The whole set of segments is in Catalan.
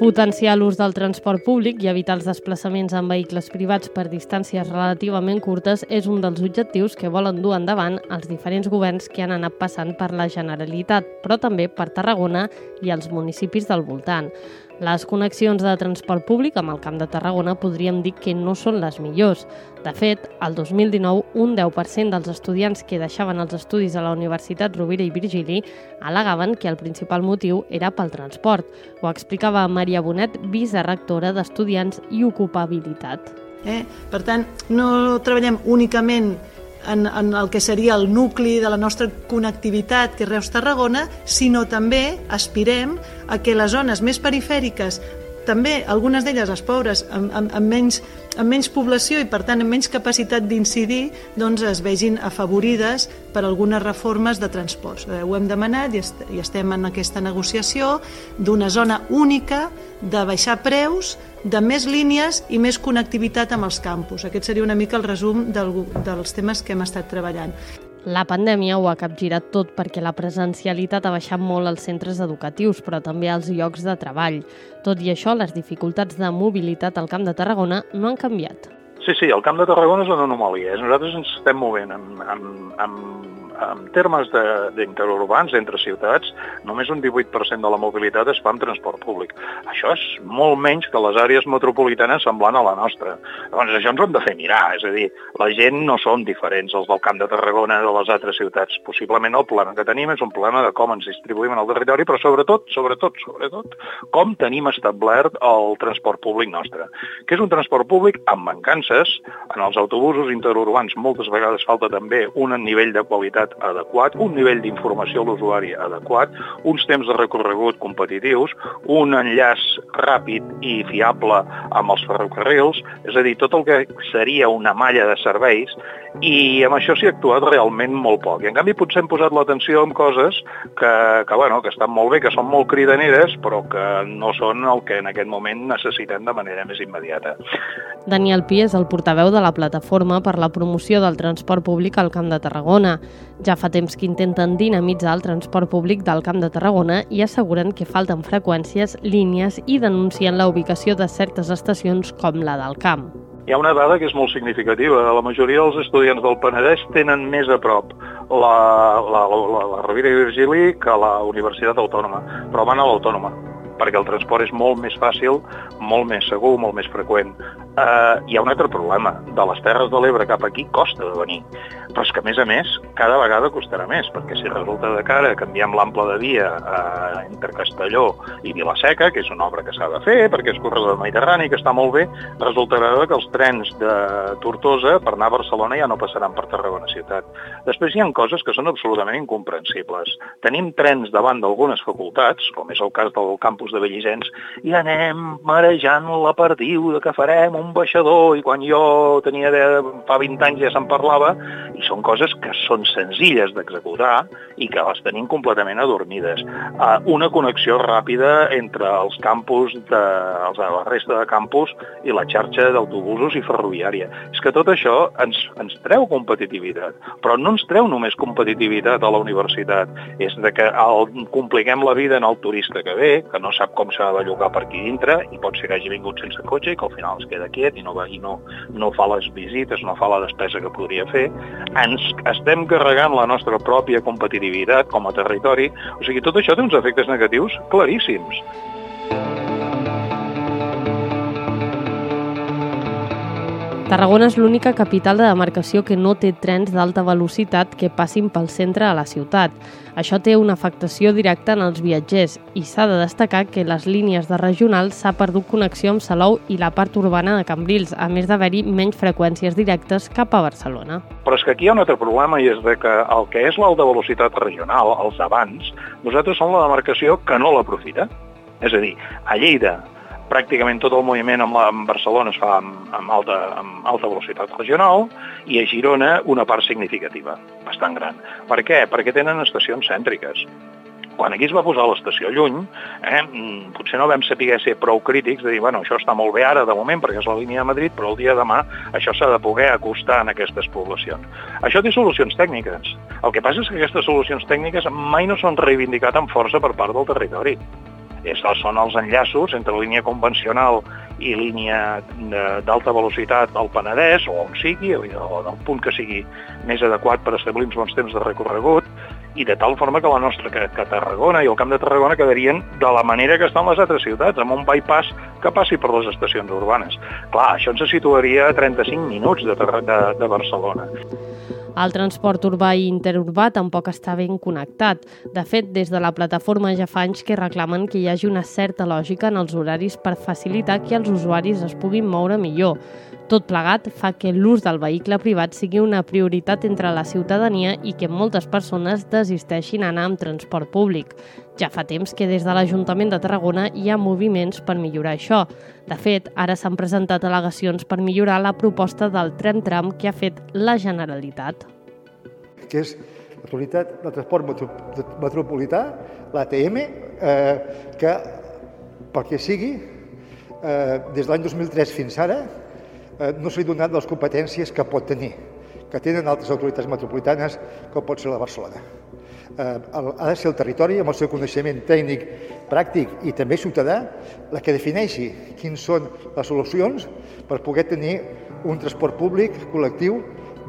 Potenciar l'ús del transport públic i evitar els desplaçaments en vehicles privats per distàncies relativament curtes és un dels objectius que volen dur endavant els diferents governs que han anat passant per la Generalitat, però també per Tarragona i els municipis del voltant. Les connexions de transport públic amb el Camp de Tarragona podríem dir que no són les millors. De fet, el 2019, un 10% dels estudiants que deixaven els estudis a la Universitat Rovira i Virgili alegaven que el principal motiu era pel transport. Ho explicava Maria Bonet, vicerectora d'Estudiants i Ocupabilitat. Eh? Per tant, no treballem únicament en, en el que seria el nucli de la nostra connectivitat, que és Reus-Tarragona, sinó també aspirem a que les zones més perifèriques també algunes d'elles, les pobres, amb, amb, amb, menys, amb menys població i per tant amb menys capacitat d'incidir, doncs es vegin afavorides per algunes reformes de transports. Eh, ho hem demanat i, est i estem en aquesta negociació d'una zona única de baixar preus de més línies i més connectivitat amb els campus. Aquest seria una mica el resum del, dels temes que hem estat treballant. La pandèmia ho ha capgirat tot perquè la presencialitat ha baixat molt als centres educatius, però també als llocs de treball. Tot i això, les dificultats de mobilitat al Camp de Tarragona no han canviat. Sí, sí, el Camp de Tarragona és una anomalia. Nosaltres ens estem movent amb, amb, amb en termes d'interurbans, entre ciutats, només un 18% de la mobilitat es fa amb transport públic. Això és molt menys que les àrees metropolitanes semblant a la nostra. Llavors, això ens ho hem de fer mirar, és a dir, la gent no són diferents els del Camp de Tarragona de les altres ciutats. Possiblement el problema que tenim és un problema de com ens distribuïm en el territori, però sobretot, sobretot, sobretot, com tenim establert el transport públic nostre, que és un transport públic amb mancances. En els autobusos interurbans moltes vegades falta també un nivell de qualitat mobilitat adequat, un nivell d'informació a l'usuari adequat, uns temps de recorregut competitius, un enllaç ràpid i fiable amb els ferrocarrils, és a dir, tot el que seria una malla de serveis i amb això s'hi ha actuat realment molt poc. I en canvi potser hem posat l'atenció en coses que, que, bueno, que estan molt bé, que són molt cridaneres, però que no són el que en aquest moment necessitem de manera més immediata. Daniel Pi és el portaveu de la plataforma per la promoció del transport públic al Camp de Tarragona. Ja fa temps que intenten dinamitzar el transport públic del Camp de Tarragona i asseguren que falten freqüències, línies i denuncien la ubicació de certes estacions com la del camp. Hi ha una dada que és molt significativa. La majoria dels estudiants del Penedès tenen més a prop la, la, la, la Rovira i Virgili que la Universitat Autònoma, però van a l'Autònoma perquè el transport és molt més fàcil, molt més segur, molt més freqüent. Uh, hi ha un altre problema. De les Terres de l'Ebre cap aquí costa de venir. Però és que, a més a més, cada vegada costarà més, perquè si resulta de cara canviem l'ample de via uh, entre Castelló i Vilaseca, que és una obra que s'ha de fer, perquè és corredor Mediterrani, que està molt bé, resultarà que els trens de Tortosa per anar a Barcelona ja no passaran per Tarragona ciutat. Després hi ha coses que són absolutament incomprensibles. Tenim trens davant d'algunes facultats, com és el cas del campus de Bellisens, i anem marejant la perdiu de que farem un baixador, i quan jo tenia de, fa 20 anys ja se'n parlava, i són coses que són senzilles d'executar i que les tenim completament adormides. Uh, una connexió ràpida entre els campus, de, els, la resta de campus i la xarxa d'autobusos i ferroviària. És que tot això ens, ens treu competitivitat, però no ens treu només competitivitat a la universitat, és de que el, compliquem la vida en el turista que ve, que no sap com s'ha de llogar per aquí dintre i pot ser que hagi vingut sense cotxe i que al final es queda quiet i no, i no, no fa les visites, no fa la despesa que podria fer, ens estem carregant la nostra pròpia competitivitat com a territori. O sigui, tot això té uns efectes negatius claríssims. Tarragona és l'única capital de demarcació que no té trens d'alta velocitat que passin pel centre de la ciutat. Això té una afectació directa en els viatgers i s'ha de destacar que les línies de regional s'ha perdut connexió amb Salou i la part urbana de Cambrils, a més d'haver-hi menys freqüències directes cap a Barcelona. Però és que aquí hi ha un altre problema i és de que el que és l'alta velocitat regional, els abans, nosaltres som la demarcació que no l'aprofita. És a dir, a Lleida, pràcticament tot el moviment amb, la, amb Barcelona es fa amb, amb, alta, amb alta velocitat regional i a Girona una part significativa, bastant gran. Per què? Perquè tenen estacions cèntriques quan aquí es va posar l'estació lluny, eh, mm, potser no vam saber ser prou crítics de dir, bueno, això està molt bé ara de moment perquè és la línia de Madrid, però el dia de demà això s'ha de poder acostar en aquestes poblacions. Això té solucions tècniques. El que passa és que aquestes solucions tècniques mai no són reivindicat amb força per part del territori. És, són els enllaços entre línia convencional i línia d'alta velocitat al Penedès, o on sigui, o del punt que sigui més adequat per establir uns bons temps de recorregut, i de tal forma que la nostra, que, que Tarragona i el Camp de Tarragona quedarien de la manera que estan les altres ciutats, amb un bypass que passi per les estacions urbanes. Clar, això ens situaria a 35 minuts de, de, de Barcelona. El transport urbà i interurbà tampoc està ben connectat. De fet, des de la plataforma ja fa anys que reclamen que hi hagi una certa lògica en els horaris per facilitar que els usuaris es puguin moure millor. Tot plegat fa que l'ús del vehicle privat sigui una prioritat entre la ciutadania i que moltes persones desisteixin anar amb transport públic. Ja fa temps que des de l'Ajuntament de Tarragona hi ha moviments per millorar això. De fet, ara s'han presentat al·legacions per millorar la proposta del tram-tram que ha fet la Generalitat. Que és l'autoritat del transport metropolità, l'ATM, eh, que, pel que sigui, eh, des de l'any 2003 fins ara, eh, no s'ha donat les competències que pot tenir, que tenen altres autoritats metropolitanes, com pot ser la Barcelona. Eh, ha de ser el territori, amb el seu coneixement tècnic, pràctic i també ciutadà, la que defineixi quins són les solucions per poder tenir un transport públic col·lectiu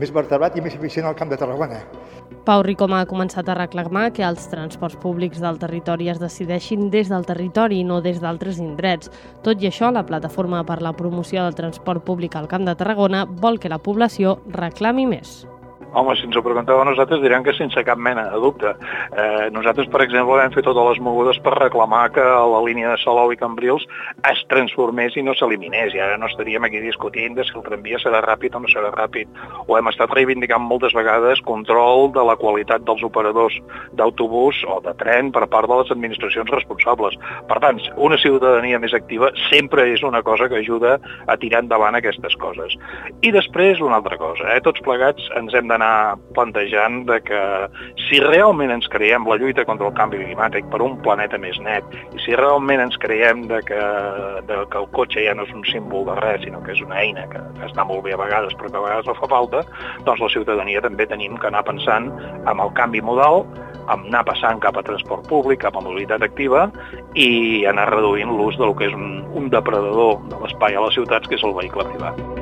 més vertebrat i més eficient al Camp de Tarragona. Pau Ricom ha començat a reclamar que els transports públics del territori es decideixin des del territori i no des d'altres indrets. Tot i això, la Plataforma per la Promoció del Transport Públic al Camp de Tarragona vol que la població reclami més. Home, si ens ho pregunteu a nosaltres diran que sense cap mena de dubte. Eh, nosaltres, per exemple, vam fer totes les mogudes per reclamar que la línia de Salou i Cambrils es transformés i no s'eliminés. I ara no estaríem aquí discutint de si el tramvia serà ràpid o no serà ràpid. Ho hem estat reivindicant moltes vegades control de la qualitat dels operadors d'autobús o de tren per part de les administracions responsables. Per tant, una ciutadania més activa sempre és una cosa que ajuda a tirar endavant aquestes coses. I després una altra cosa, eh? tots plegats ens hem d'anar anar plantejant de que si realment ens creiem la lluita contra el canvi climàtic per un planeta més net i si realment ens creiem de que, de que el cotxe ja no és un símbol de res, sinó que és una eina que, que està molt bé a vegades però que a vegades no fa falta, doncs la ciutadania també tenim que anar pensant amb el canvi modal, amb anar passant cap a transport públic, cap a mobilitat activa i anar reduint l'ús del que és un, un depredador de l'espai a les ciutats, que és el vehicle privat.